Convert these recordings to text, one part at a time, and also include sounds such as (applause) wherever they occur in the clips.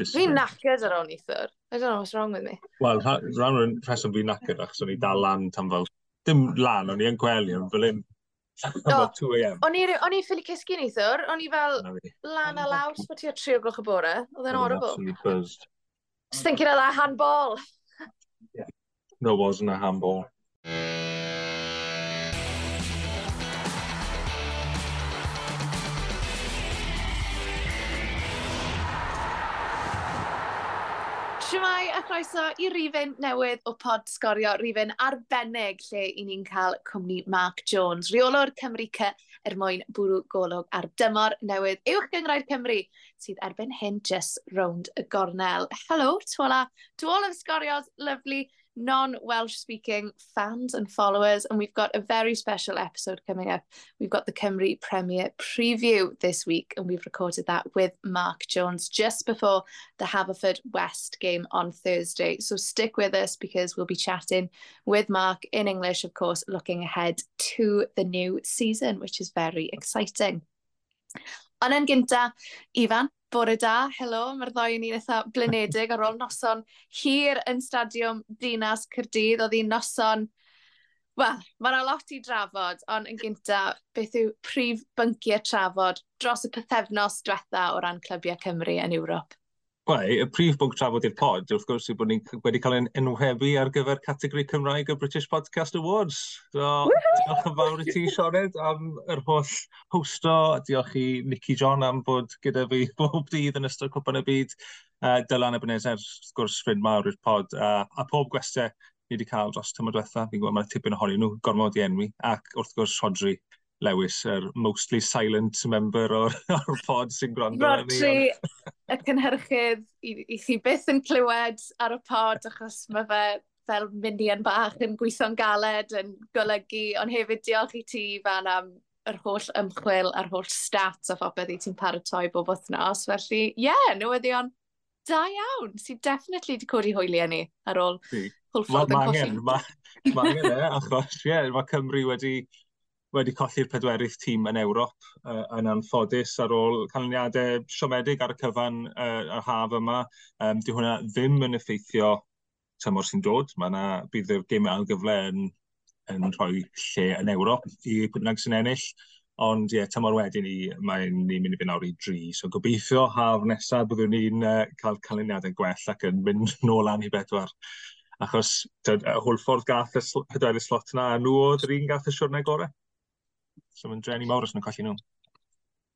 Fi'n knackered ar ôl nithwr. I don't know what's wrong with me. Wel, rhan o'r rheswm fi'n knackered achos o'n i dal lan tan fel... Dim lan, o'n i yn gwely, o'n fel un... Oh, 2am. O'n i ffili cysgu nithwr, o'n i fel lan a lawr sbod ti o tri o gloch y bore. Oedd e'n horrible. Absolutely buzzed. Just thinking of that handball. yeah. No, wasn't a handball. a chroeso i rifin newydd o pod sgorio rifin arbennig lle i ni'n cael cwmni Mark Jones, reolwr Cymru C er mwyn bwrw golwg ar dymor newydd uwch gyngrair Cymru sydd erbyn hyn just round y gornel. Hello to all, to all of sgorios, lovely non-Welsh speaking fans and followers and we've got a very special episode coming up. We've got the Cymru Premier preview this week and we've recorded that with Mark Jones just before the Haverford West game on Thursday. So stick with us because we'll be chatting with Mark in English, of course, looking ahead to the new season, which is very exciting. Ond yn gynta, Ifan, bore da, helo, mae'r ddoi ni'n eitha blinedig ar ôl noson hir yn stadiwm Dinas Cyrdydd, oedd hi'n noson, wel, mae'n lot i drafod, ond yn gynta, beth yw prif bynciau trafod dros y pethefnos diwetha o ran Clybiau Cymru yn Ewrop? Wel, y prif bwnc trafod i'r pod, wrth gwrs, yw bod ni wedi cael ein enwebu ar gyfer categori Cymraeg y British Podcast Awards. So, diolch yn fawr i ti, Sioned, am yr holl hosto. Diolch i Nicky John am bod gyda fi (laughs) bob dydd yn ystod Cwpan y Byd. Uh, Dylan Ebenezer, wrth gwrs, ffrind mawr i'r pod. Uh, a pob gwestiau ni wedi cael dros tymor diwetha. Fi'n gwybod mae'n tipyn ohonyn nhw, gormod i enwi. Ac wrth gwrs, Rodri, Lewis, yr er mostly silent member o'r, (laughs) or pod sy'n gwrando ar ni. Rodri, y cynhyrchydd, i, i chi byth yn clywed ar y pod, achos mae fe fel minion bach yn gweithio'n galed, yn golygu, ond hefyd diolch i ti fan am yr holl ymchwil a'r holl stats a phopeth i ti'n paratoi bob wythnos. Felly, ie, yeah, newyddion da iawn, sy'n definitely wedi codi hwyliau ni ar ôl hwlffordd yn colli. Mae angen, mae angen e, achos, ie, yeah, mae Cymru wedi wedi colli'r pedwerydd tîm yn Ewrop uh, yn anffodus ar ôl canlyniadau siomedig ar y cyfan uh, yr haf yma. Um, di hwnna ddim yn effeithio tymor sy'n dod. Mae yna bydd y gym algyfle yn, yn rhoi lle yn Ewrop i pwynag sy'n ennill. Ond ie, yeah, tymor wedyn ni, mae'n ni'n mynd i fynd nawr i dri. So gobeithio haf nesaf byddwn ni'n uh, cael canlyniadau gwell ac yn mynd (laughs) nôl lan i bedwar achos y hwlffordd gath y pedwerydd slot yna, nhw oedd yr un gath y siwrnau gorau. So mae'n drenu mawr os nhw'n colli nhw.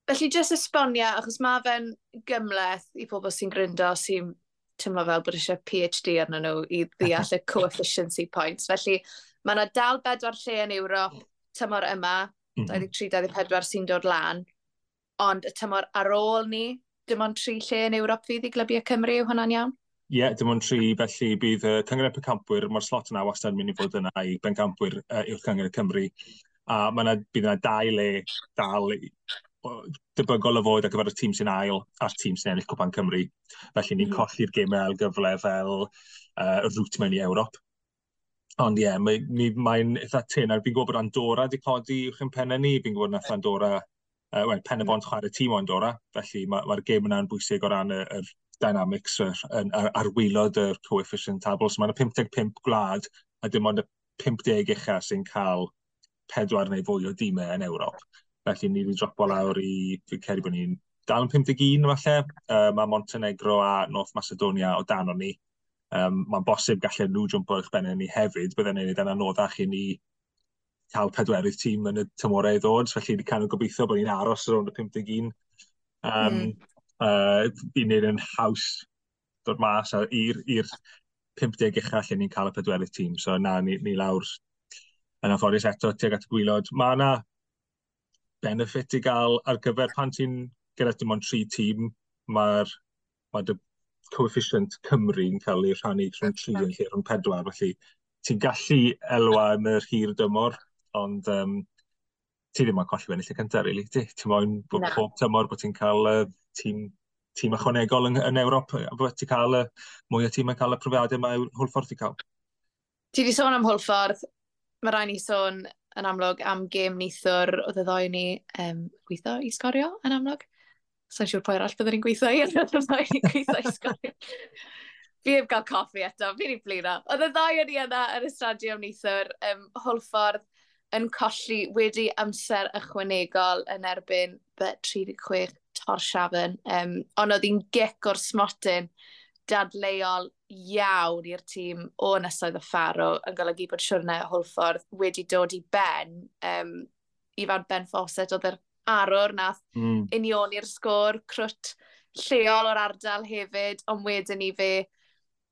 Felly, jyst esbonio, achos mae fe'n gymleth i pobl sy'n gryndo sy'n tymlo fel bod eisiau PhD arnyn nhw i ddeall y (laughs) coefficiency points. Felly, mae yna dal bedwar lle yn Ewrop tymor yma, mm -hmm. 23-24 sy'n dod lan, ond y tymor ar ôl ni, dim ond tri lle yn Ewrop fydd i glybiau Cymru yw hwnna'n iawn? Ie, yeah, dim ond tri, felly bydd y uh, cyngred y campwyr, mae'r slot yna wastad yn mynd i fod yna i bencampwyr uh, i'r Cyngor Cymru a mae yna, bydd yna dau le dal debygol o fod ar gyfer y tîm sy'n ail a'r tîm sy'n ennill Cwpan Cymru. Felly ni'n mm. colli'r gemau ar gyfle fel uh, y rwt mewn i Ewrop. Ond ie, yeah, mae'n mae, mae eitha tyn. Fi'n gwybod bod Andorra wedi codi uwch yn pennau ni. Fi'n gwybod nath Andorra, uh, wel, pen y mm. bont chwarae tîm o Andorra. Felly mae'r mae gêm yna'n bwysig o ran y, yr dynamics ar, ar, ar wylod y coefficient tables. Mae'n 55 gwlad a dim ond y 50 uchaf sy'n cael pedwar neu fwy o dîmau e yn Ewrop. Felly ni wedi dropo lawr i, fi'n credu bod ni'n dal yn 51 falle. Uh, mae Montenegro a North Macedonia o dan o'n ni. Um, Mae'n bosib gallu nhw jwmpo eich bennau ni hefyd, byddai'n ei wneud yn anoddach i ni cael pedwerydd tîm yn y tymorau i ddod, felly ni can gobeithio bod ni'n aros ar ôl y 51. Um, mm. uh, Fi'n neud yn haws dod mas i'r 50 uchaf lle ni'n cael y pedwerydd tîm, so na, ni, ni lawr yn anffodus eto tuag at y gwylod. Mae yna benefit i gael ar gyfer pan ti'n gyda dim ond tri tîm, mae'r mae dy coefficient Cymru'n cael ei rhannu rhwng tri yn lle rhwng pedwar, felly ti'n gallu elwa yn yr hir dymor, ond um, ti ddim yn colli ennill y cyntaf, really, ti. Ti'n moyn bod pob tymor bod ti'n cael uh, tîm, tîm ychwanegol yn, yn Ewrop, a bod ti'n cael uh, mwy o tîm yn cael y profiadau mae Hwlffordd i cael. Ti wedi sôn am Hwlffordd, mae rhaid ni sôn yn amlwg am gêm neithwr oedd y ddoi ni um, gweithio i sgorio yn amlwg. So yn siŵr pwy arall byddwn ni'n gweithio i, oedd y ddoi ni'n gweithio i sgorio. fi heb gael coffi eto, fi ni'n blino. Oedd y ddoi o'n i yna yn y stadiwm neithwr, um, holffordd yn colli wedi amser ychwanegol yn erbyn by 36 tor. Um, ond oedd hi'n gic o'r smotyn dadleuol iawn i'r tîm o nesoedd y Faro yn golygu bod siwrne Hwlffordd wedi dod i ben. Um, i fan Ben Fawcett oedd yr arwr nath mm. union i'r sgôr, crwt lleol o'r ardal hefyd, ond wedyn i fe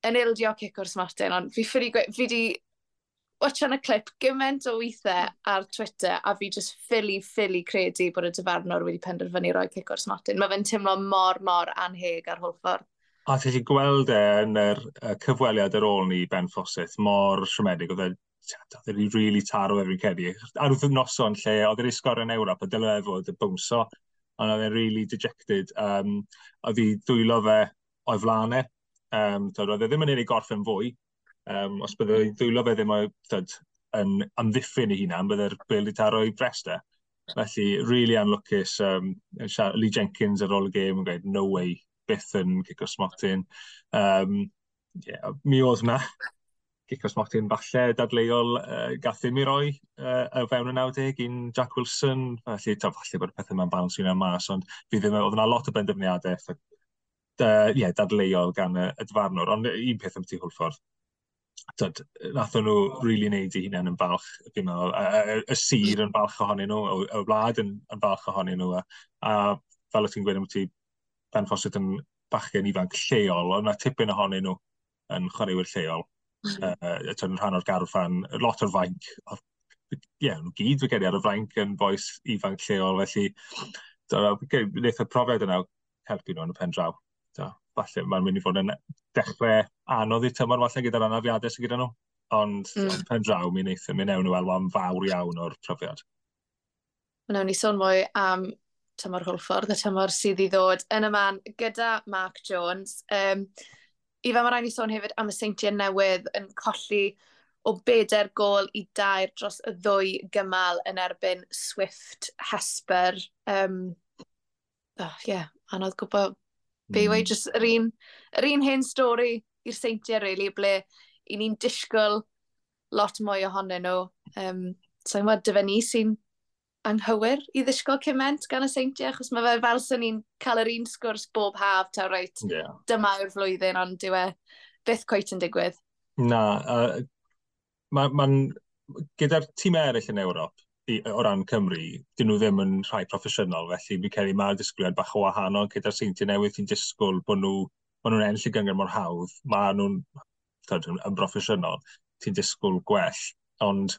yn ildio cic o'r smartyn, ond fi ffyri fi di watchan y clip gymaint o weithiau ar Twitter a fi just ffili, ffili credu bod y dyfarnwr wedi penderfynu roi cic o'r smartyn. Mae fe'n teimlo mor, mor anheg ar Hwlffordd. A ti'n chi gweld e yn yr uh, cyfweliad ar ôl ni Ben Fawcett mor siomedig. Oedd e oedd e'n really taro efo'n cedi. Ar wrth noson lle, oedd e'n sgor yn Ewrop a dylai fod y bwmso, ond oedd e'n really dejected. Um, oedd i dwylo fe o'i flanau. Um, oedd e ddim yn unig gorffen fwy. Um, os bydde ei ddwylo fe ddim o'i yn amddiffyn i hunan, bydde'r bil i taro i bresta. Felly, really anlwcus, um, Lee Jenkins ar ôl y gêm yn gweud, no way, byth yn cico smotyn. Um, yeah, mi oedd na cico smotyn falle dadleuol uh, gath ddim i roi uh, y fewn y 90 un Jack Wilson. Felly, ta, falle bod y pethau mae'n balans i'n mas, ond fi ddim, oedd yna lot o benderfyniadau uh, yeah, dadleuol gan y, y dfarnwr, Ond un peth am ti hwlffordd, dod, nath nhw rili really neud i hunain yn falch, fi'n meddwl, y, y, sir yn falch ohonyn nhw, y, y wlad yn, yn falch ohonyn nhw, a, a fel o ti'n gweud am ti, Ben Fawcett yn bachgen ifanc lleol, ond na tipyn ohonyn nhw yn chwaraewyr lleol. uh, yn rhan o'r garfan, lot o'r fainc. Ie, yeah, nhw gyd fe gedi ar y fainc yn boes ifanc lleol, felly wnaeth y profiad yna helpu nhw yn y pen draw. Da, falle mae'n mynd i fod yn dechrau anodd i tymor falle gyda'r anafiadau sydd gyda nhw, ond mm. pen draw mi wnaeth mynd ewn i weld fawr iawn o'r profiad. Mae'n ni sôn mwy am tymor Hwlffordd a tymor sydd i ddod yn y man gyda Mark Jones. Um, I fe mae rhaid i sôn hefyd am y seintiau newydd yn colli o bedair gol i dair dros y ddwy gymal yn erbyn Swift Hesper. Um, oh, yeah, anodd gwybod be e? mm. just yr un, yr un hen stori i'r seintiau, really, ble i ni'n disgwyl lot mwy ohonyn nhw. Um, so, yma, dyfa ni sy'n anghywir i ddisgwyl cyment gan y seintiau, achos mae fe fel sy'n ni'n cael yr un sgwrs bob haf, ta reit, yeah. dyma yw'r flwyddyn, ond dyw e byth coet yn digwydd. Na, uh, mae'n... Ma, gyda'r tîm eraill yn Ewrop, i, o ran Cymru, dyn nhw ddim yn rhai proffesiynol, felly mi cael ei mae'r disgwyliad bach o wahanol gyda'r seintiau newydd i'n disgwyl bod nhw, bod nhw'n enll i gyngor mor hawdd, mae nhw'n yn broffesiynol, ti'n disgwyl gwell, ond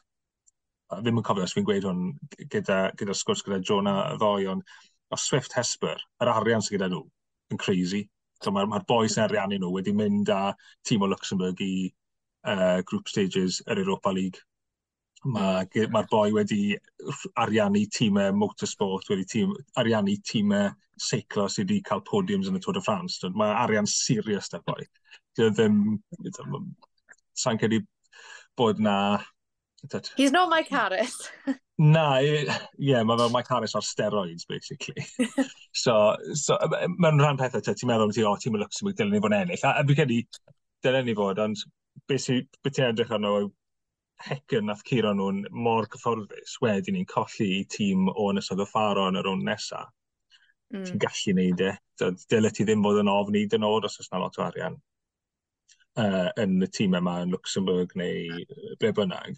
ddim yn cofio os fi'n gweud hwn gyda, gyda sgwrs gyda Jonah y ddoi, ond o Swift Hesper, yr arian sydd gyda nhw, yn crazy. So mae'r ma, boes yn ariannu nhw wedi mynd â tîm o Luxembourg i uh, group stages yr Europa League. Mae'r ma boi wedi ariannu tîmau motorsport, wedi tîm, ariannu tîmau seiclo sydd wedi cael podiums yn y Tour de France. Mae arian serious da boi. Dwi ddim... Sa'n credu bod na That... He's not Mike Harris. (laughs) Na, ie, yeah, mae fel Mike Harris ar steroids, basically. (laughs) so, so mae'n rhan pethau te, ti'n meddwl, ti, o, ti'n meddwl, ti'n meddwl, dylen ni fod yn ennill. A, a fi credu, dylen ni fod, ond beth ti'n edrych arno hecyn nath curo nhw'n mor cyfforddus wedyn ni'n colli i tîm o nesodd y ffaro yn yr o'n nesaf. Mm. Ti'n gallu neud e. Dyle ti ddim fod yn ofn i dyn oed os oes na lot o arian uh, yn y tîm yma yn Luxembourg neu ble bynnag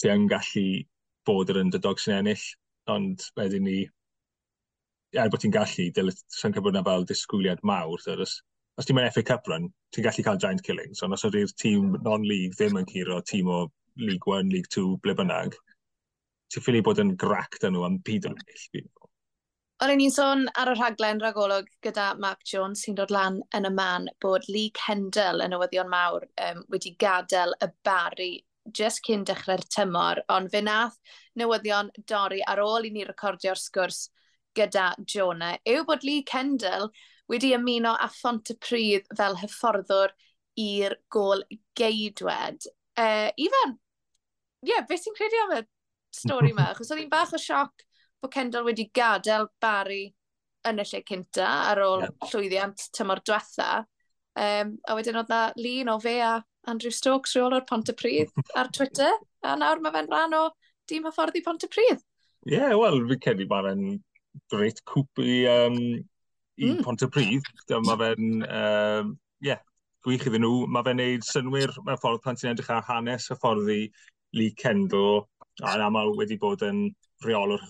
sy yn gallu bod yr underdog sy'n ennill, ond wedyn ni, er bod ti'n gallu, dylai'n cael bod yna fel disgwyliad mawr. Os, os ti'n mynd FA Cup run, ti'n gallu cael giant killings, ond os ydy'r tîm non-league ddim yn curo tîm o League 1, League 2, ble bynnag, ti'n ffili bod yn grac dyn nhw am byd yn ennill, fi'n meddwl. Ni'n sôn ar y rhaglen ragolwg gyda Mark Jones sy'n dod lan yn y man bod Lee Kendall yn newyddion mawr um, wedi gadael y bari just cyn dechrau'r tymor, ond fe nath newyddion dorri ar ôl i ni recordio'r sgwrs gyda Jonah yw bod Lee Kendall wedi ymuno a ffont y Pryd fel hyfforddwr i'r gol geidwed. Uh, Ifan, ie, yeah, beth sy'n credu am y stori yma? (laughs) Chos oedd hi'n bach o sioc bod Kendall wedi gadael Barry yn y lle cynta ar ôl yeah. llwyddiant tymor diwetha. Um, a wedyn oedd na lun o fe a Andrew Stokes rheol o'r Pont y Pryd ar Twitter, a nawr mae fe'n rhan o dîm hyfforddi Pont y Pryd. Ie, yeah, wel, fi cedi mae'n greit cwp i, um, i mm. Pont y Pryd. Mae fe'n, um, yeah, gwych iddyn nhw. Mae fe'n neud synwyr mewn ffordd pan ti'n edrych ar hanes hyfforddi Lee Kendall, a'n aml wedi bod yn rheolwr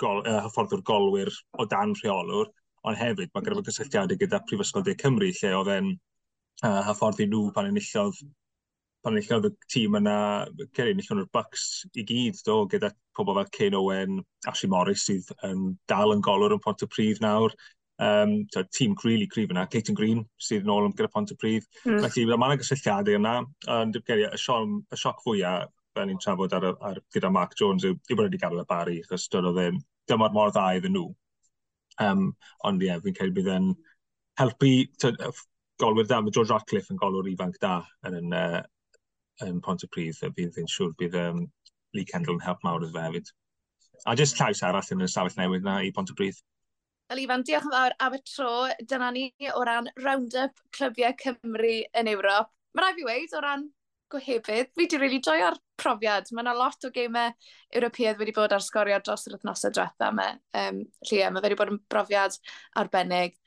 gol, uh, hyfforddwr golwyr o dan rheolwr ond hefyd mae gyda mm. fo gysylltiadau gyda Prifysgol De Cymru, lle oedd e'n uh, hyfforddi nhw pan enillodd pan enillodd y tîm yna, cer enillodd nhw'r Bucks i gyd, do, gyda pobl fel Ken Owen, Ashley Morris, sydd yn dal yn golwr yn Pont y Prif nawr, um, so, tîm really cryf yna, Clayton Green, sydd yn ôl yn gyda Pont y Prif. Mm. Felly, mae yna gysylltiadau yna, ond y, y sioc fwyaf, fel ni'n trafod ar, ar, gyda Mark Jones, yw, yw bod wedi gadw e y bari, achos dod o ddim dyma'r mor dda iddyn nhw. Um, ond ie, yeah, fi'n credu bydd yn helpu golwyr da. Mae George Ratcliffe yn golwyr ifanc da yn, yn, uh, yn Pont y Pontypridd. Bydd yn siŵr bydd um, Lee Kendall yn help mawr iddo fe hefyd. A jyst llais arall yn y stafell newydd na i Pont y Pontypridd. Ifan, diolch yn fawr am y tro. Dyna ni o ran Roundup Clybiau Cymru yn Ewrop. Mae rai fi weid o ran gohebydd, fi wedi really joio'r profiad. Mae yna lot o geimau Ewropeaidd wedi bod ar sgorio dros yr wythnosau diwetha yma. Um, Llia, mae wedi bod yn brofiad arbennig.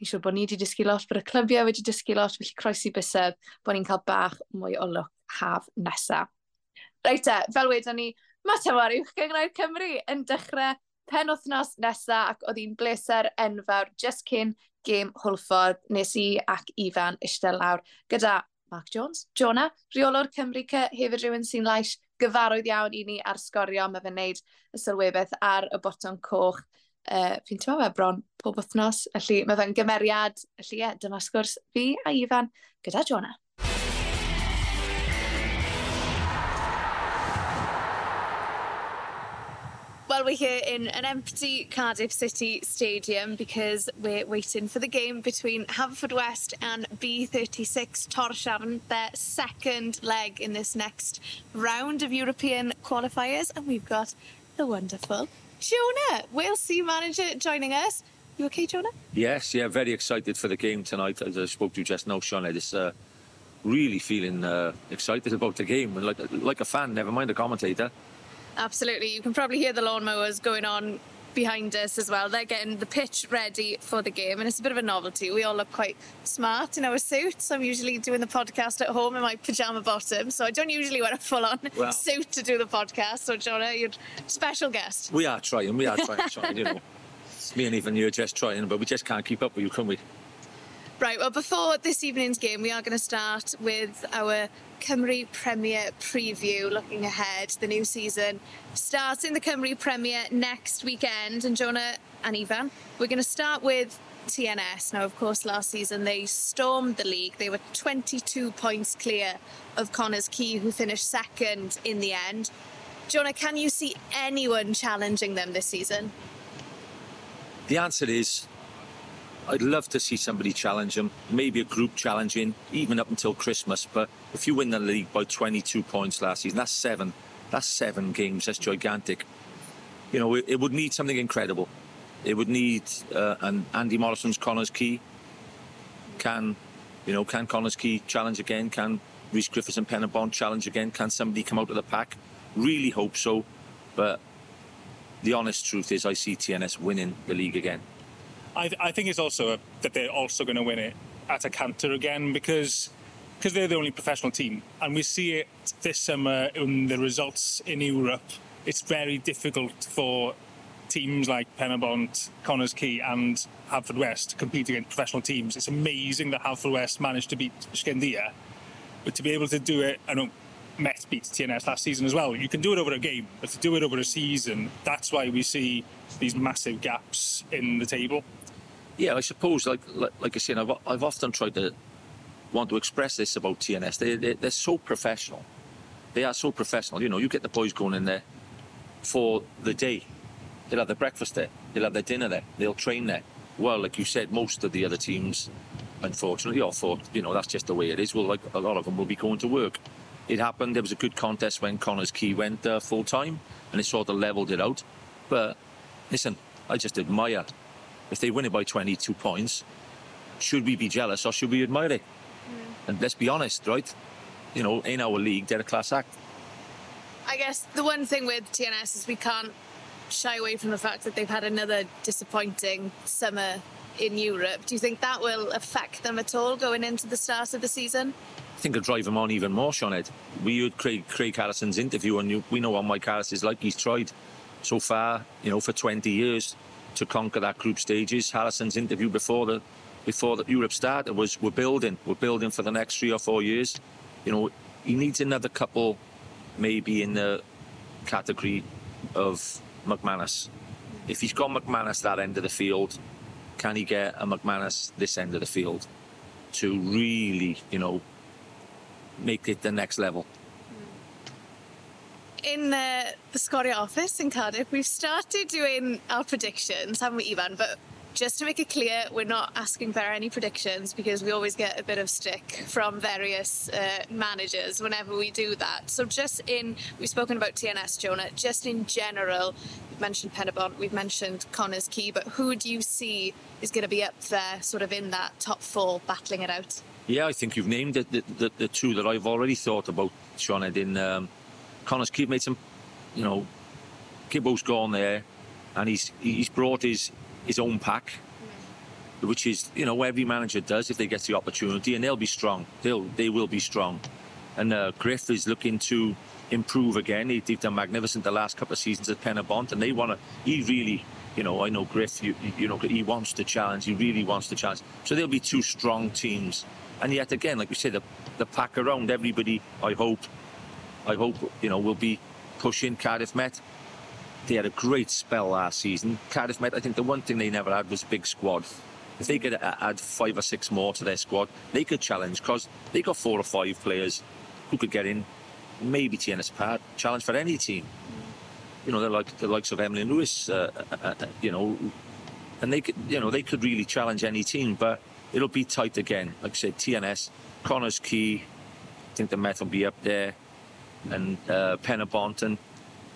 Ni'n siŵr bod ni wedi dysgu lot, bod y clybiau wedi dysgu lot, felly croesi bysedd bod ni'n cael bach mwy o look haf nesaf. Reit e, fel wedyn ni, mae tymor i'w gyngor Cymru yn dechrau pen wythnos nesaf ac oedd hi'n bleser enfawr just cyn gêm Hwlffordd nes i ac Ifan eistedd lawr gyda Mark Jones, Jonah, reolwr Cymru Cy, hefyd rhywun sy'n lais gyfarwydd iawn i ni ar sgorio. Mae fe'n neud y sylwebeth ar y botwm coch. Uh, fi'n tyma fe bron pob wythnos, felly mae fe'n gymeriad. Felly ie, yeah, dyma sgwrs fi a Ifan gyda Jonah. Well, we're here in an empty Cardiff City Stadium because we're waiting for the game between Haverfordwest and B36 Torshavn, their second leg in this next round of European qualifiers. And we've got the wonderful Jonah, Wales C manager, joining us. You okay, Jonah? Yes, yeah, very excited for the game tonight. As I spoke to you just now, Sioned, this uh, really feeling uh, excited about the game. Like, like a fan, never mind a commentator. Absolutely. You can probably hear the lawnmowers going on behind us as well. They're getting the pitch ready for the game, and it's a bit of a novelty. We all look quite smart in our suits. I'm usually doing the podcast at home in my pajama bottom, so I don't usually wear a full on suit to do the podcast. So, Jonah, you're a special guest. We are trying, we are trying, trying you know. (laughs) Me and even you are just trying, but we just can't keep up with you, can we? Right, well, before this evening's game, we are going to start with our Cymru Premier preview, looking ahead. The new season starts in the Cymru Premier next weekend. And Jonah and Ifan, we're going to start with TNS. Now, of course, last season they stormed the league. They were 22 points clear of Connah's Quay, who finished second in the end. Jonah, can you see anyone challenging them this season? The answer is I'd love to see somebody challenge them, maybe a group challenging, even up until Christmas. But if you win the league by 22 points last season, that's seven. That's seven games. That's gigantic. You know, it, it would need something incredible. It would need uh, an Andy Morrison's Connah's Quay. Can, you know, can Connah's Quay challenge again? Can Rhys Griffiths and Penybont challenge again? Can somebody come out of the pack? Really hope so. But the honest truth is, I see TNS winning the league again. I, th- I think it's also a, that they're also going to win it at a canter again because because they're the only professional team, and we see it this summer in the results in Europe. It's very difficult for teams like Penybont, Connah's Quay, and Haverfordwest to compete against professional teams. It's amazing that Haverfordwest managed to beat Shkendija, but to be able to do it, I know Met beat TNS last season as well. You can do it over a game, but to do it over a season, that's why we see these massive gaps in the table. Yeah, I suppose, like like, like I said, I've, I've often tried to want to express this about TNS. They, they, they're so professional. They are so professional. You know, you get the boys going in there for the day. They'll have their breakfast there. They'll have their dinner there. They'll train there. Well, like you said, most of the other teams, unfortunately, or thought, you know, that's just the way it is. Well, like a lot of them will be going to work. It happened. There was a good contest when Connah's Quay went uh, full time, and it sort of levelled it out. But listen, I just admire If they win it by 22 points, should we be jealous or should we admire it? Hmm. And let's be honest, right? You know, in our league, they're a class act. I guess the one thing with TNS is we can't shy away from the fact that they've had another disappointing summer in Europe. Do you think that will affect them at all going into the start of the season? I think it'll drive them on even more, Sioned. We heard Craig, Craig Harrison's interview, and you, we know what Mike Harris is like. He's tried so far, you know, for 20 years to conquer that group stages. Harrison's interview before the before the Europe started was we're building, we're building for the next three or four years. You know, he needs another couple, maybe in the category of McManus. If he's got McManus that end of the field, can he get a McManus this end of the field to really, you know, make it the next level? In the, the Sgorio office in Cardiff, we've started doing our predictions, haven't we, Ifan? But just to make it clear, we're not asking for any predictions because we always get a bit of stick from various uh, managers whenever we do that. So, just in, we've spoken about TNS, Jonah, just in general, we've mentioned Penybont, we've mentioned Connah's Quay, but who do you see is going to be up there, sort of in that top four, battling it out? Yeah, I think you've named it, the, the, the two that I've already thought about, Sean in um, Connah's Quay made some, you know, Gibbo's gone there and he's he's brought his his own pack, which is you know every manager does if they get the opportunity, and they'll be strong. They'll they will be strong. And uh, Griff is looking to improve again. He, they've done magnificent the last couple of seasons at Penybont, and they want to. He really, you know, I know Griff. You, you know, he wants to challenge. He really wants to challenge. So they'll be two strong teams. And yet again, like we say, the the pack around everybody. I hope, I hope you know will be pushing Cardiff Met they had a great spell last season. Cardiff Met, I think the one thing they never had was a big squad. If they could add five or six more to their squad, they could challenge because they got four or five players who could get in. Maybe TNS Pad challenge for any team. You know, they're like the likes of Emlyn Lewis. Uh, uh, uh, you know, and they could, you know, they could really challenge any team. But it'll be tight again. Like I said, TNS, Connah's Quay. I think the Met will be up there, and uh, and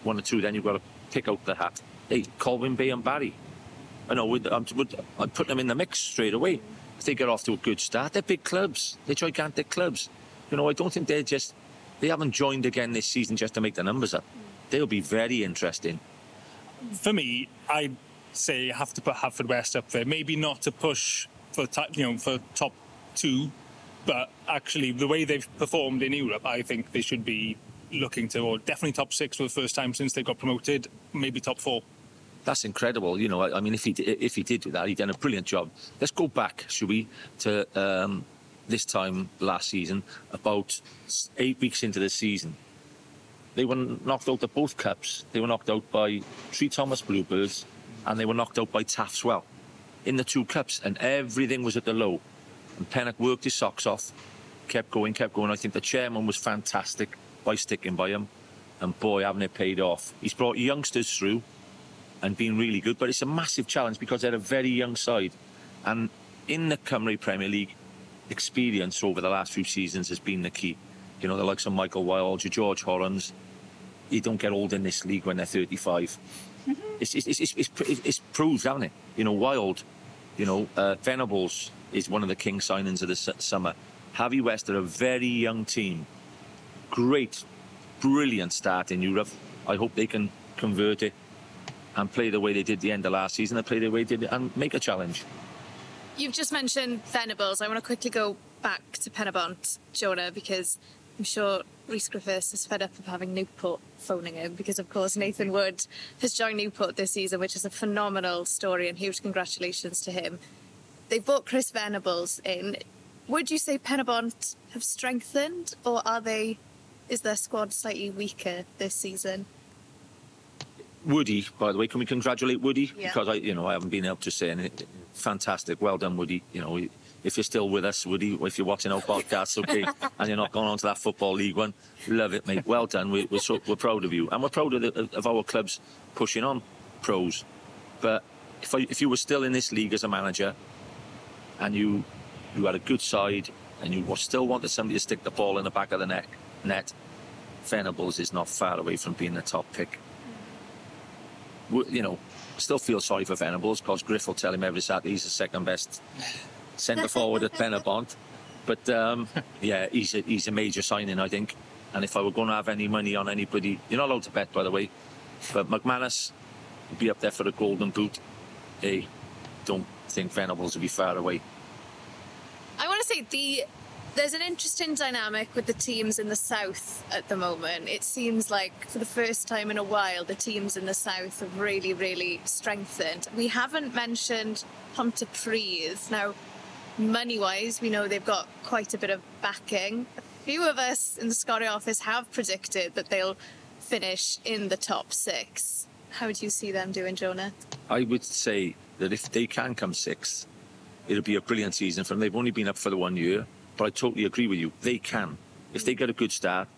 one or two. Then you've got to pick out the hat. Hey, Colwyn Bay and Barry. I know, would, I'd put them in the mix straight away. If they get off to a good start, they're big clubs. They're gigantic clubs. You know, I don't think they're just, they haven't joined again this season just to make the numbers up. They'll be very interesting. For me, I'd say have to put Haverfordwest up there. Maybe not to push for, you know, for top two, but actually the way they've performed in Europe, I think they should be looking to, or definitely top six for the first time since they got promoted, maybe top four. That's incredible. You know, I, I mean, if he if he did do that, he'd done a brilliant job. Let's go back, should we, to um, this time last season, about eight weeks into the season. They were knocked out of both cups. They were knocked out by Trethomas Bluebirds, and they were knocked out by Taff's Well in the two cups, and everything was at the low. And Pennock worked his socks off, kept going, kept going. I think the chairman was fantastic by sticking by him. And boy, haven't it paid off. He's brought youngsters through and been really good, but it's a massive challenge because they're a very young side. And in the Cymru Premier League, experience over the last few seasons has been the key. You know, the likes of Michael Wilde, George Horrons, you don't get old in this league when they're 35. Mm-hmm. It's, it's, it's, it's, it's, proved, haven't it? You know, Wilde, you know, uh, Venables is one of the king signings of the summer. Haverfordwest are a very young team great, brilliant start in Europe. I hope they can convert it and play the way they did the end of last season and play the way they did and make a challenge. You've just mentioned Venables. I want to quickly go back to Penybont, Jonah, because I'm sure Rhys Griffiths is fed up of having Newport phoning him because, of course, Nathan Wood has joined Newport this season, which is a phenomenal story and huge congratulations to him. They've brought Chris Venables in. Would you say Penabont have strengthened or are they is their squad slightly weaker this season? Woody, by the way, can we congratulate Woody? Yeah. Because I, you know, I haven't been able to say anything. Fantastic, well done, Woody. You know, if you're still with us, Woody, if you're watching our (laughs) podcast, okay, and you're not going on to that football league one, love it, mate. Well done. We, are so, we're proud of you, and we're proud of, the, of our clubs pushing on pros. But if I, if you were still in this league as a manager, and you you had a good side, and you still wanted somebody to stick the ball in the back of the net, net, Venables is not far away from being the top pick. you know, still feel sorry for Venables because Griff will tell him every Saturday he's the second best centre forward at Penybont. But um, (laughs) yeah, he's a, he's a major signing, I think. And if I were going to have any money on anybody, you're not allowed to bet, by the way, but McManus would be up there for the golden boot. Hey, don't think Venables will be far away. I want to say the there's an interesting dynamic with the teams in the south at the moment. It seems like for the first time in a while, the teams in the south have really, really strengthened. We haven't mentioned Pontypridd. Now, money wise, we know they've got quite a bit of backing. A few of us in the Scotty office have predicted that they'll finish in the top six. How do you see them doing, Jonah? I would say that if they can come sixth, it'll be a brilliant season for them. They've only been up for the one year, but I totally agree with you. They can. If they get a good start,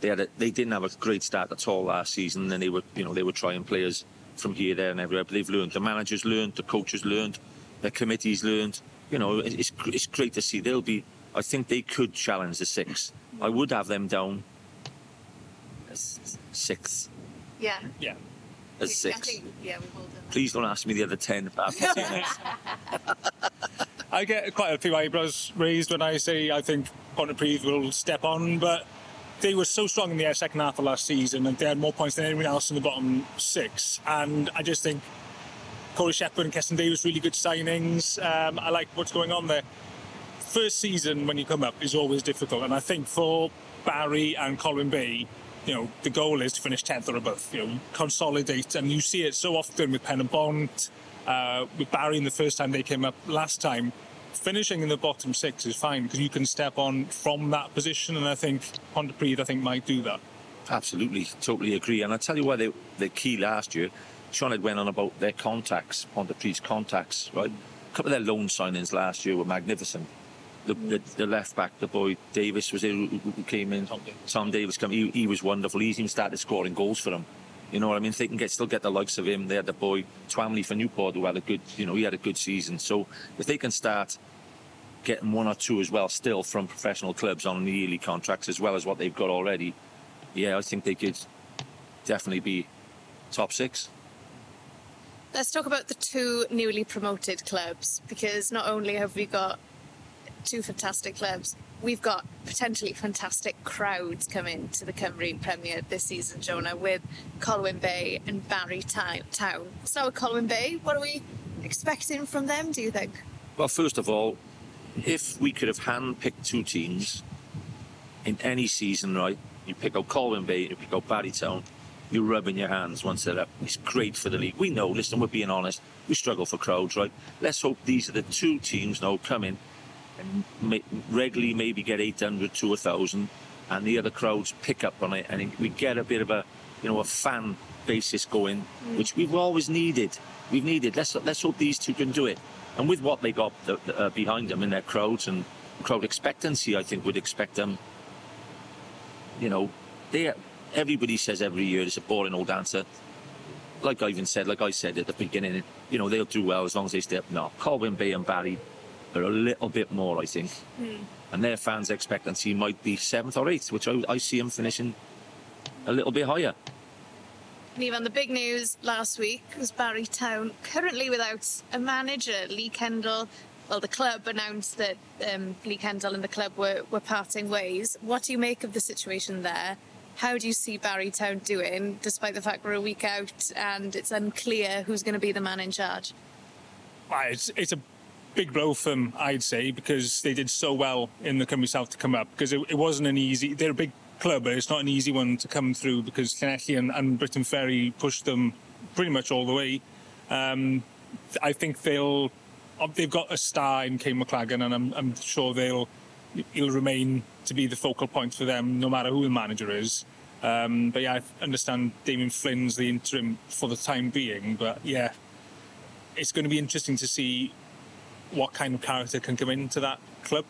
they had a, they didn't have a great start at all last season, and they were you know they were trying players from here, there, and everywhere. But they've learned. The managers learned. The coaches learned. The committees learned. You know, it's it's great to see. They'll be. I think they could challenge the six. I would have them down as sixth. Yeah. Yeah. As I six. think, yeah, we've all. Please don't ask me the other ten. (laughs) I get quite a few eyebrows raised when I say I think Pontypridd will step on, but they were so strong in the second half of last season and they had more points than anyone else in the bottom six. And I just think Corey Shepard and Keston Davis really good signings. Um, I like what's going on there. First season when you come up is always difficult, and I think for Barry and Colwyn Bay, you know, the goal is to finish tenth or above. You know, consolidate, and you see it so often with Penybont, uh, with Barry in the first time they came up last time. Finishing in the bottom six is fine because you can step on from that position, and I think Pontypridd, I think, might do that. Absolutely, totally agree. And I tell you why they the key last year. Sean had went on about their contacts, Pontypridd's contacts, right? A couple of their loan signings last year were magnificent. The, the, the left back, the boy Davis was there who, came in. Tom Davis. Tom Davis came. He, he was wonderful. He's even started scoring goals for them. You know what I mean? They can get still get the likes of him. They had the boy Twamley for Newport who had a good, you know, he had a good season. So if they can start getting one or two as well, still from professional clubs on yearly contracts as well as what they've got already, yeah, I think they could definitely be top six. Let's talk about the two newly promoted clubs because not only have we got two fantastic clubs, we've got potentially fantastic crowds coming to the Cymru Premier this season, Jonah, with Colwyn Bay and Barry Town. Town. So, Colwyn Bay, what are we expecting from them, do you think? Well, first of all, if we could have hand-picked two teams in any season, right? You pick out Colwyn Bay, you pick out Barrytown, you're rubbing your hands once they're up. It's great for the league. We know, listen, we're being honest, we struggle for crowds, right? Let's hope these are the two teams now come in and regularly maybe get 800 to 1,000 and the other crowds pick up on it and we get a bit of a, you know, a fan basis going, which we've always needed. We've needed. Let's let's hope these two can do it. And with what they got the, the, uh, behind them in their crowds and crowd expectancy, I think would expect them. You know, they everybody says every year it's a boring old answer. Like I even said, like I said at the beginning, you know they'll do well as long as they stay up. No, Colwyn Bay and Barry are a little bit more, I think, and their fans' expectancy might be seventh or eighth, which I, I see them finishing a little bit higher. And even the big news last week was Barry Town currently without a manager. Lee Kendall, well, the club announced that um, Lee Kendall and the club were, were parting ways. What do you make of the situation there? How do you see Barry Town doing, despite the fact we're a week out and it's unclear who's going to be the man in charge? Ah, It's, it's a big blow for them, I'd say, because they did so well in the Cymru South to come up. Because it, it wasn't an easy. They're a big club, but it's not an easy one to come through because Llanelli and, and Briton Ferry pushed them pretty much all the way. Um, I think they'll. uh, They've got a star in Kayne McLaggon, and I'm, I'm sure they'll. He'll remain to be the focal point for them, no matter who the manager is. Um, but yeah, I understand Damien Flynn's the interim for the time being. But yeah, it's going to be interesting to see what kind of character can come into that club.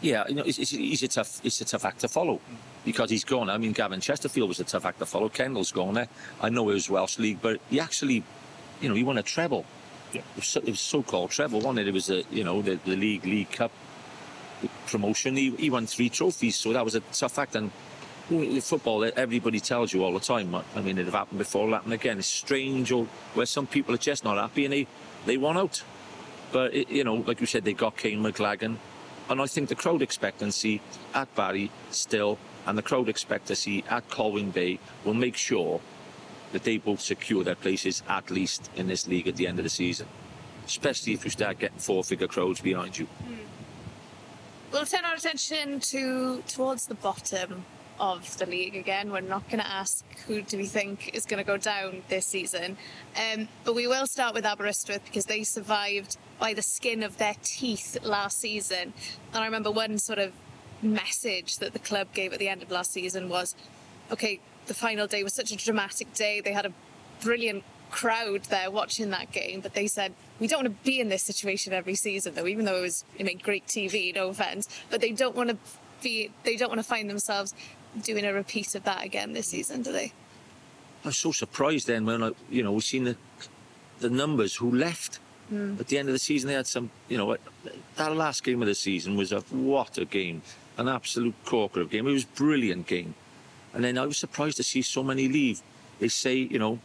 Yeah, you know, it's, it's, he's a tough, it's a tough act to follow because he's gone. I mean, Gavin Chesterfield was a tough act to follow. Kendall's gone there. I know it was Welsh League, but he actually, you know, he won a treble. Yeah. It was, so, it was so-called treble, wasn't it? It was a, you know, the, the league, league cup promotion. He, he won three trophies, so that was a tough act. And football, everybody tells you all the time. I mean, it have happened before, it'll happen again. It's strange, or where some people are just not happy and they, they want out. But, it, you know, like you said, they got Kayne McLaggon. And I think the crowd expectancy at Barry still, and the crowd expectancy at Colwyn Bay will make sure that they both secure their places at least in this league at the end of the season. Especially if you start getting four-figure crowds behind you. Mm. We'll turn our attention to towards the bottom of the league again. We're not going to ask who do we think is going to go down this season, um, but we will start with Aberystwyth because they survived by the skin of their teeth last season. And I remember one sort of message that the club gave at the end of last season was, "Okay, the final day was such a dramatic day. They had a brilliant crowd there watching that game, but they said we don't want to be in this situation every season, though. Even though it was, you know, great TV, no offense, but they don't want to be, they don't want to find themselves doing a repeat of that again this season, do they? I was so surprised then when I, you know, we've seen the the numbers who left mm. at the end of the season. They had some, you know, that last game of the season was a what a game, an absolute corker of game. It was brilliant game, and then I was surprised to see so many leave. They say, you know,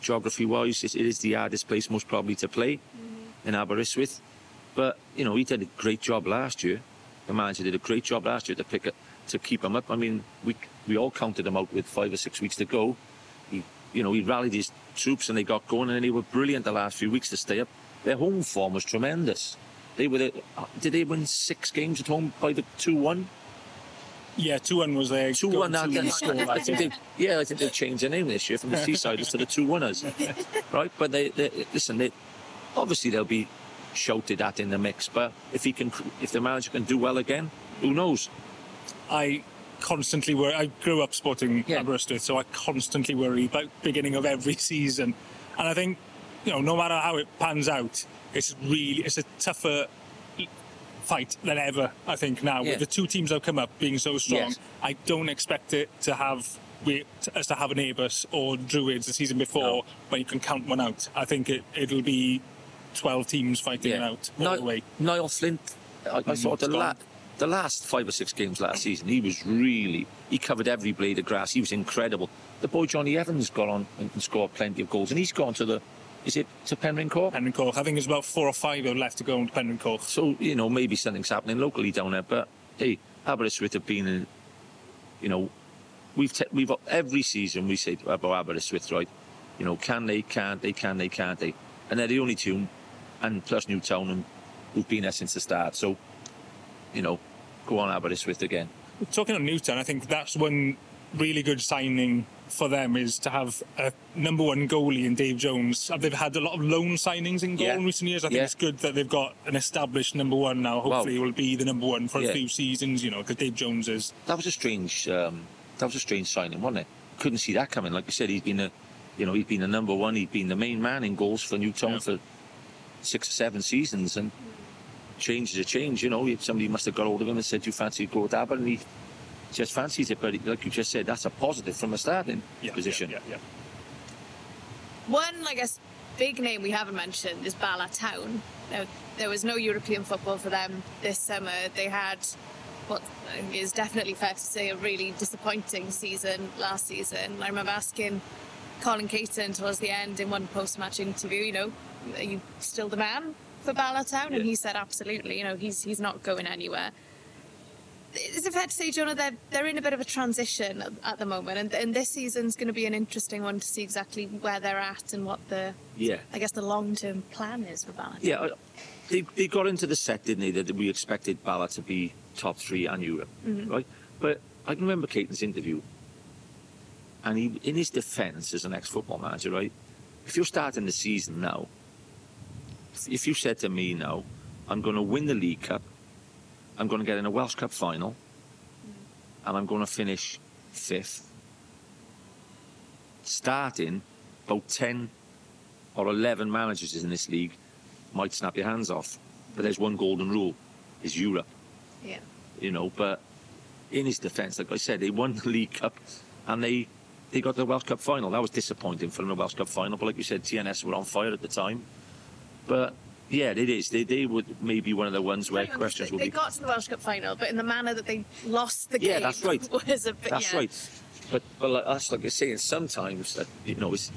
geography wise, it is the hardest place most probably to play mm-hmm. in Aberystwyth. But, you know, he did a great job last year. The manager did a great job last year to pick it, to keep him up. I mean, we we all counted him out with five or six weeks to go. He, you know, he rallied his troops and they got going and they were brilliant the last few weeks to stay up. Their home form was tremendous. They were, the, did they win six games at home by the 2-1? Yeah, two one was there. Two one. (laughs) I think they, yeah, I think they changed their name this year from the (laughs) Seasiders to the two winners, right? But they, they listen. They, obviously they'll be shouted at in the mix, but if he can, if the manager can do well again, who knows? I constantly worry. I grew up sporting yeah. Aberystwyth, so I constantly worry about beginning of every season, and I think you know no matter how it pans out, it's really it's a tougher fight than ever, I think, now. Yeah. With the two teams that have come up being so strong, yes. I don't expect it to have we, us to have an Airbus or Druids the season before no. when you can count one out. I think it, it'll be 12 teams fighting yeah. out all Niall, the way. Niall Flint, I, I thought the, la- the last five or six games last season, he was really, he covered every blade of grass. He was incredible. The boy Johnny Evans got on and scored plenty of goals, and he's gone to the is it to Penrhyncoch? Penryn Coch. I think there's about four or five left to go into Penrhyncoch. So, you know, maybe something's happening locally down there. But, hey, Aberystwyth have been, in, you know, we've, te- we've every season we say about Aberystwyth, right? You know, can they, can't they, can they, can't they? And they're the only two, and plus Newtown, and who've been there since the start. So, you know, go on Aberystwyth again. Talking of Newtown, I think that's one really good signing for them is to have a number one goalie in Dave Jones. They've had a lot of loan signings in goal yeah. in recent years. I think yeah. it's good that they've got an established number one now. Hopefully, well, will be the number one for yeah. a few seasons. You know, because Dave Jones is. That was a strange. Um, that was a strange signing, wasn't it? Couldn't see that coming. Like I said, he's been a, you know, he's been the number one. He's been the main man in goals for Newtown for six or seven seasons, and change is a change. You know, somebody must have got hold of him and said, "You fancy go with Aber?" and he just fancies it. But like you just said, that's a positive from a starting yeah, position. Yeah, yeah, One, I guess, big name we haven't mentioned is Bala Town. Now, there was no European football for them this summer. They had what is definitely fair to say a really disappointing season last season. I remember asking Colin Caton towards the end in one post-match interview, you know, are you still the man for Bala Town? Yeah. And he said, absolutely. You know, he's he's not going anywhere is it fair to say, Jonah, they're, they're in a bit of a transition at, at the moment, and, and this season's going to be an interesting one to see exactly where they're at and what the, yeah, I guess the long term plan is for Bala. Yeah, they, they got into the set, didn't they? That we expected Bala to be top three and Europe, mm-hmm. right? But I can remember Caton's interview, and he, in his defence as an ex-football manager, right? If you're starting the season now, if you said to me now, I'm going to win the League Cup I'm going to get in a Welsh Cup final mm. and I'm going to finish fifth. Starting about 10 or 11 managers in this league might snap your hands off. But there's one golden rule is Europe. Yeah. You know, but in his defence, like I said, they won the League Cup and they they got the Welsh Cup final. That was disappointing for them, the Welsh Cup final. But like you said, TNS were on fire at the time. But Yeah, it is. They, they would maybe one of the ones where Hang on, questions they, will they be. got to the Welsh Cup final, but in the manner that they lost the game. Yeah, that's right. (laughs) Was a bit, That's yeah. right. But but like, that's like you're saying. Sometimes that you know, it's,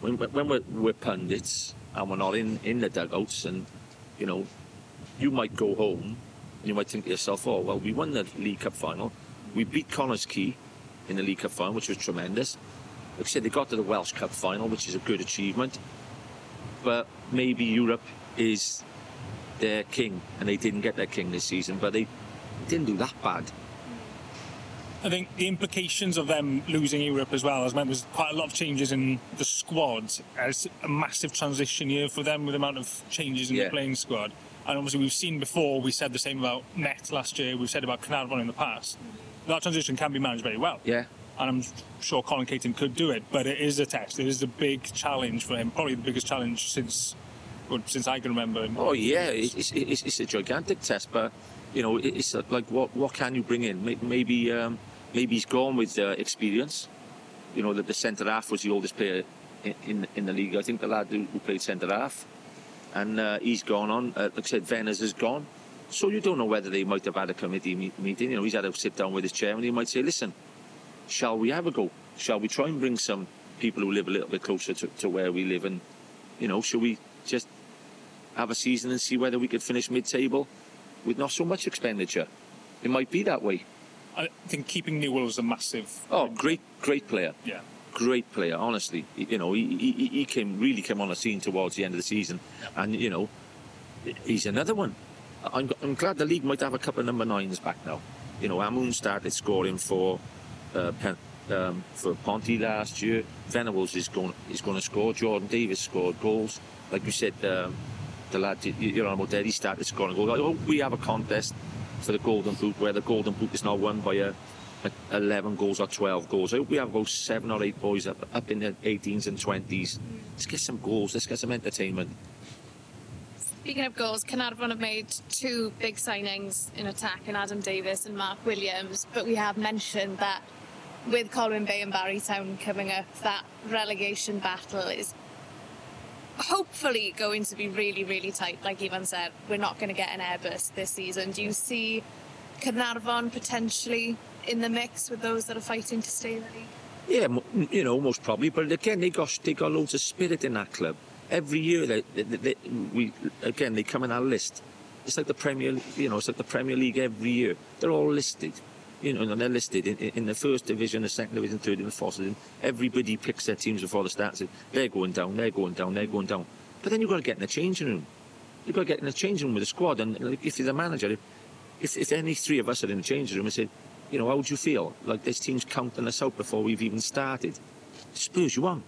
when when we're, we're pundits and we're not in in the dugouts, and you know, you might go home and you might think to yourself, oh well, we won the League Cup final, we beat Connah's Quay in the League Cup final, which was tremendous. Like I said, they got to the Welsh Cup final, which is a good achievement. But maybe Europe is their king, and they didn't get their king this season, but they didn't do that bad. I think the implications of them losing Europe as well has meant there's quite a lot of changes in the squad. It's a massive transition year for them with the amount of changes in Yeah. the playing squad. And obviously, we've seen before, we said the same about Net last year, we've said about Caernarfon in the past. That transition can be managed very well. Yeah, And I'm sure Colin Caton could do it, but it is a test. It is a big challenge for him, probably the biggest challenge since well, since I can remember. Him. Oh yeah, it's, it's, it's a gigantic test, but you know, it's like what what can you bring in? Maybe um, maybe he's gone with uh, experience. You know, that the centre half was the oldest player in, in in the league. I think the lad who, played centre half, and uh, he's gone on. Uh, like I said, Venners is gone. So you don't know whether they might have had a committee meeting. You know, he's had to sit down with his chairman. He might say, "Listen, shall we have a go? Shall we try and bring some people who live a little bit closer to, to where we live, and you know, shall we just have a season and see whether we could finish mid-table with not so much expenditure. It might be that way. I think keeping Newell is a massive. Oh, great, great player, Yeah. great player. Honestly, you know, he, he, he came really came on the scene towards the end of the season, and you know, he's another one. I'm, I'm glad the league might have a couple of number nines back now. You know, Amun started scoring for uh, Pen, um, for Ponty last year. Venables is going is going to score. Jordan Davis scored goals. Like you said, um, the lad you- on about there, he started scoring goals. I hope we have a contest for the Golden Boot where the Golden Boot is not won by a, a 11 goals or 12 goals. We have about seven or eight boys up, up in the 18s and 20s. Let's get some goals. Let's get some entertainment. Speaking of goals, Caernarfon have made two big signings in attack in Adam Davis and Mark Williams, but we have mentioned that with Colwyn Bay and Barry Town coming up, that relegation battle is hopefully going to be really, really tight. Like Ifan said, we're not going to get an Airbus this season. Do you see Caernarfon potentially in the mix with those that are fighting to stay in the league? Yeah, you know, most probably. But again, they got they got loads of spirit in that club. Every year, they, they, they, we again they come in our list. It's like the Premier, you know, it's like the Premier League every year. They're all listed, you know, they're listed in, in the first division, the second division, third division, fourth division. Everybody picks their teams before the start. They're going down, they're going down, they're going down. But then you've got to get in the changing room. You've got to get in the changing room with the squad. And like, if you're the manager, if, if any three of us are in the changing room and said, you know, how would you feel? Like this team's counting us out before we've even started. Spurs you on.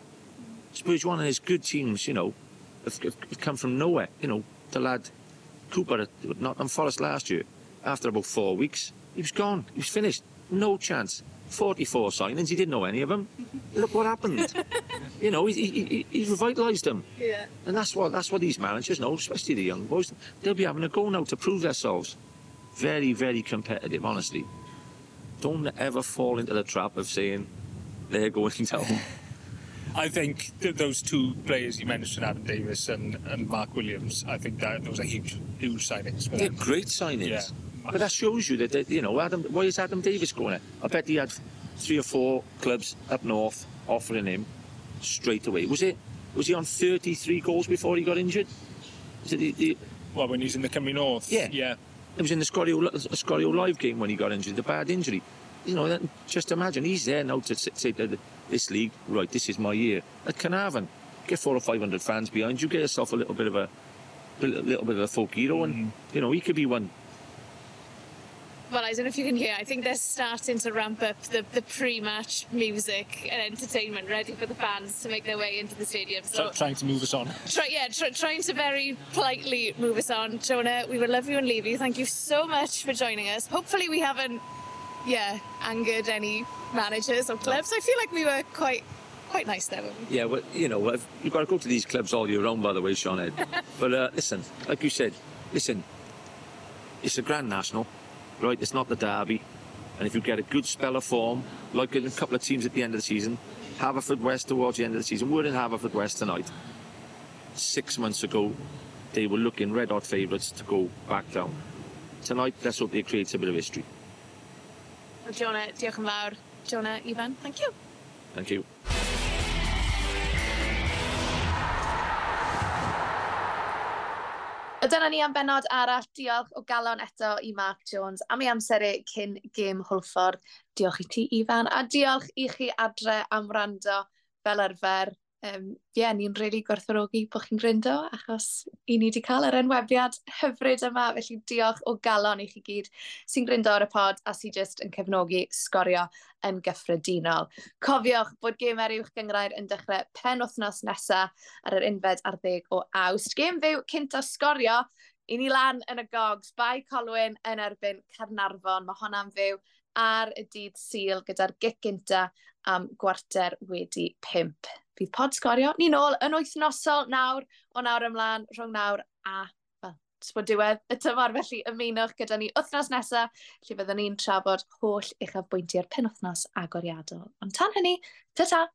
Spurs you on, and there's good teams, you know, have, have, come from nowhere. You know, the lad Cooper at Nottingham Forest last year, after about four weeks, he was gone. He was finished. No chance. 44 signings, he didn't know any of them. Look what happened. (laughs) you know, he, he, he, he revitalised them. Yeah. And that's what that's what these managers know, especially the young boys. They'll be having a go now to prove themselves. Very, very competitive, honestly. Don't ever fall into the trap of saying they're going (laughs) down. I think th- those two players you mentioned, Adam Davis and, and Mark Williams, I think that those are huge, huge signings. For They're them. great signings. Yeah. But that shows you that, that, you know, Adam. Why is Adam Davis going there? I bet he had three or four clubs up north offering him straight away. Was it? Was he on 33 goals before he got injured? It the, the, Well, when he's in the Cymru North. Yeah. Yeah. It was in the Sgorio, uh, Sgorio live game when he got injured, the bad injury. You know, that, just imagine he's there now to say to this league, right, this is my year. At Caernarfon, get four or five hundred fans behind you, get yourself a little bit of a, a little bit of a folk hero, and mm-hmm. you know he could be one. Well, I don't know if you can hear. I think they're starting to ramp up the, the pre-match music and entertainment, ready for the fans to make their way into the stadium. So, So, trying to move us on. try, yeah, try, trying to very politely move us on. Jonah, we will love you and leave you. Thank you so much for joining us. Hopefully, we haven't, yeah, angered any managers or clubs. I feel like we were quite, quite nice there. Yeah, well, you know, you've got to go to these clubs all year round, by the way, Sioned. (laughs) but uh, listen, like you said, listen, it's a Grand National, right, it's not the derby. And if you get a good spell of form, like a couple of teams at the end of the season, Haverfordwest towards the end of the season, we're in Haverfordwest tonight. Six months ago, they were looking red hot favourites to go back down. Tonight, let's hope they create a bit of history. Jonah, diolch yn fawr. Jonah, Ifan, thank you. Thank you. dyna ni am benod arall. Diolch o galon eto i Mark Jones am ei amseru e cyn gêm Hwlffordd. Diolch i ti, Ifan, a diolch i chi adre am rando fel arfer um, yeah, ni'n really gwerthfawrogi bod chi'n gryndo, achos i ni wedi cael yr enwebiad hyfryd yma, felly diolch o galon i chi gyd sy'n gryndo ar y pod a sy'n just yn cefnogi sgorio yn gyffredinol. Cofiwch bod Gamer Uwch Gyngrair yn dechrau pen wythnos nesaf ar yr unfed ar ddeg o awst. Gêm fyw cynta sgorio i ni lan yn y gogs, bai Colwyn yn erbyn Carnarfon, mae hwnna'n fyw ar y dydd syl gyda'r gic gynta am gwarter wedi pimp. Bydd pod sgorio. Ni nôl yn wythnosol nawr o nawr ymlaen rhwng nawr a fel sbod diwedd y tymor felly ymunwch gyda ni wythnos nesaf lle byddwn ni'n trafod holl uchaf bwyntiau'r penwthnos agoriadol. Ond tan hynny, ta-ta!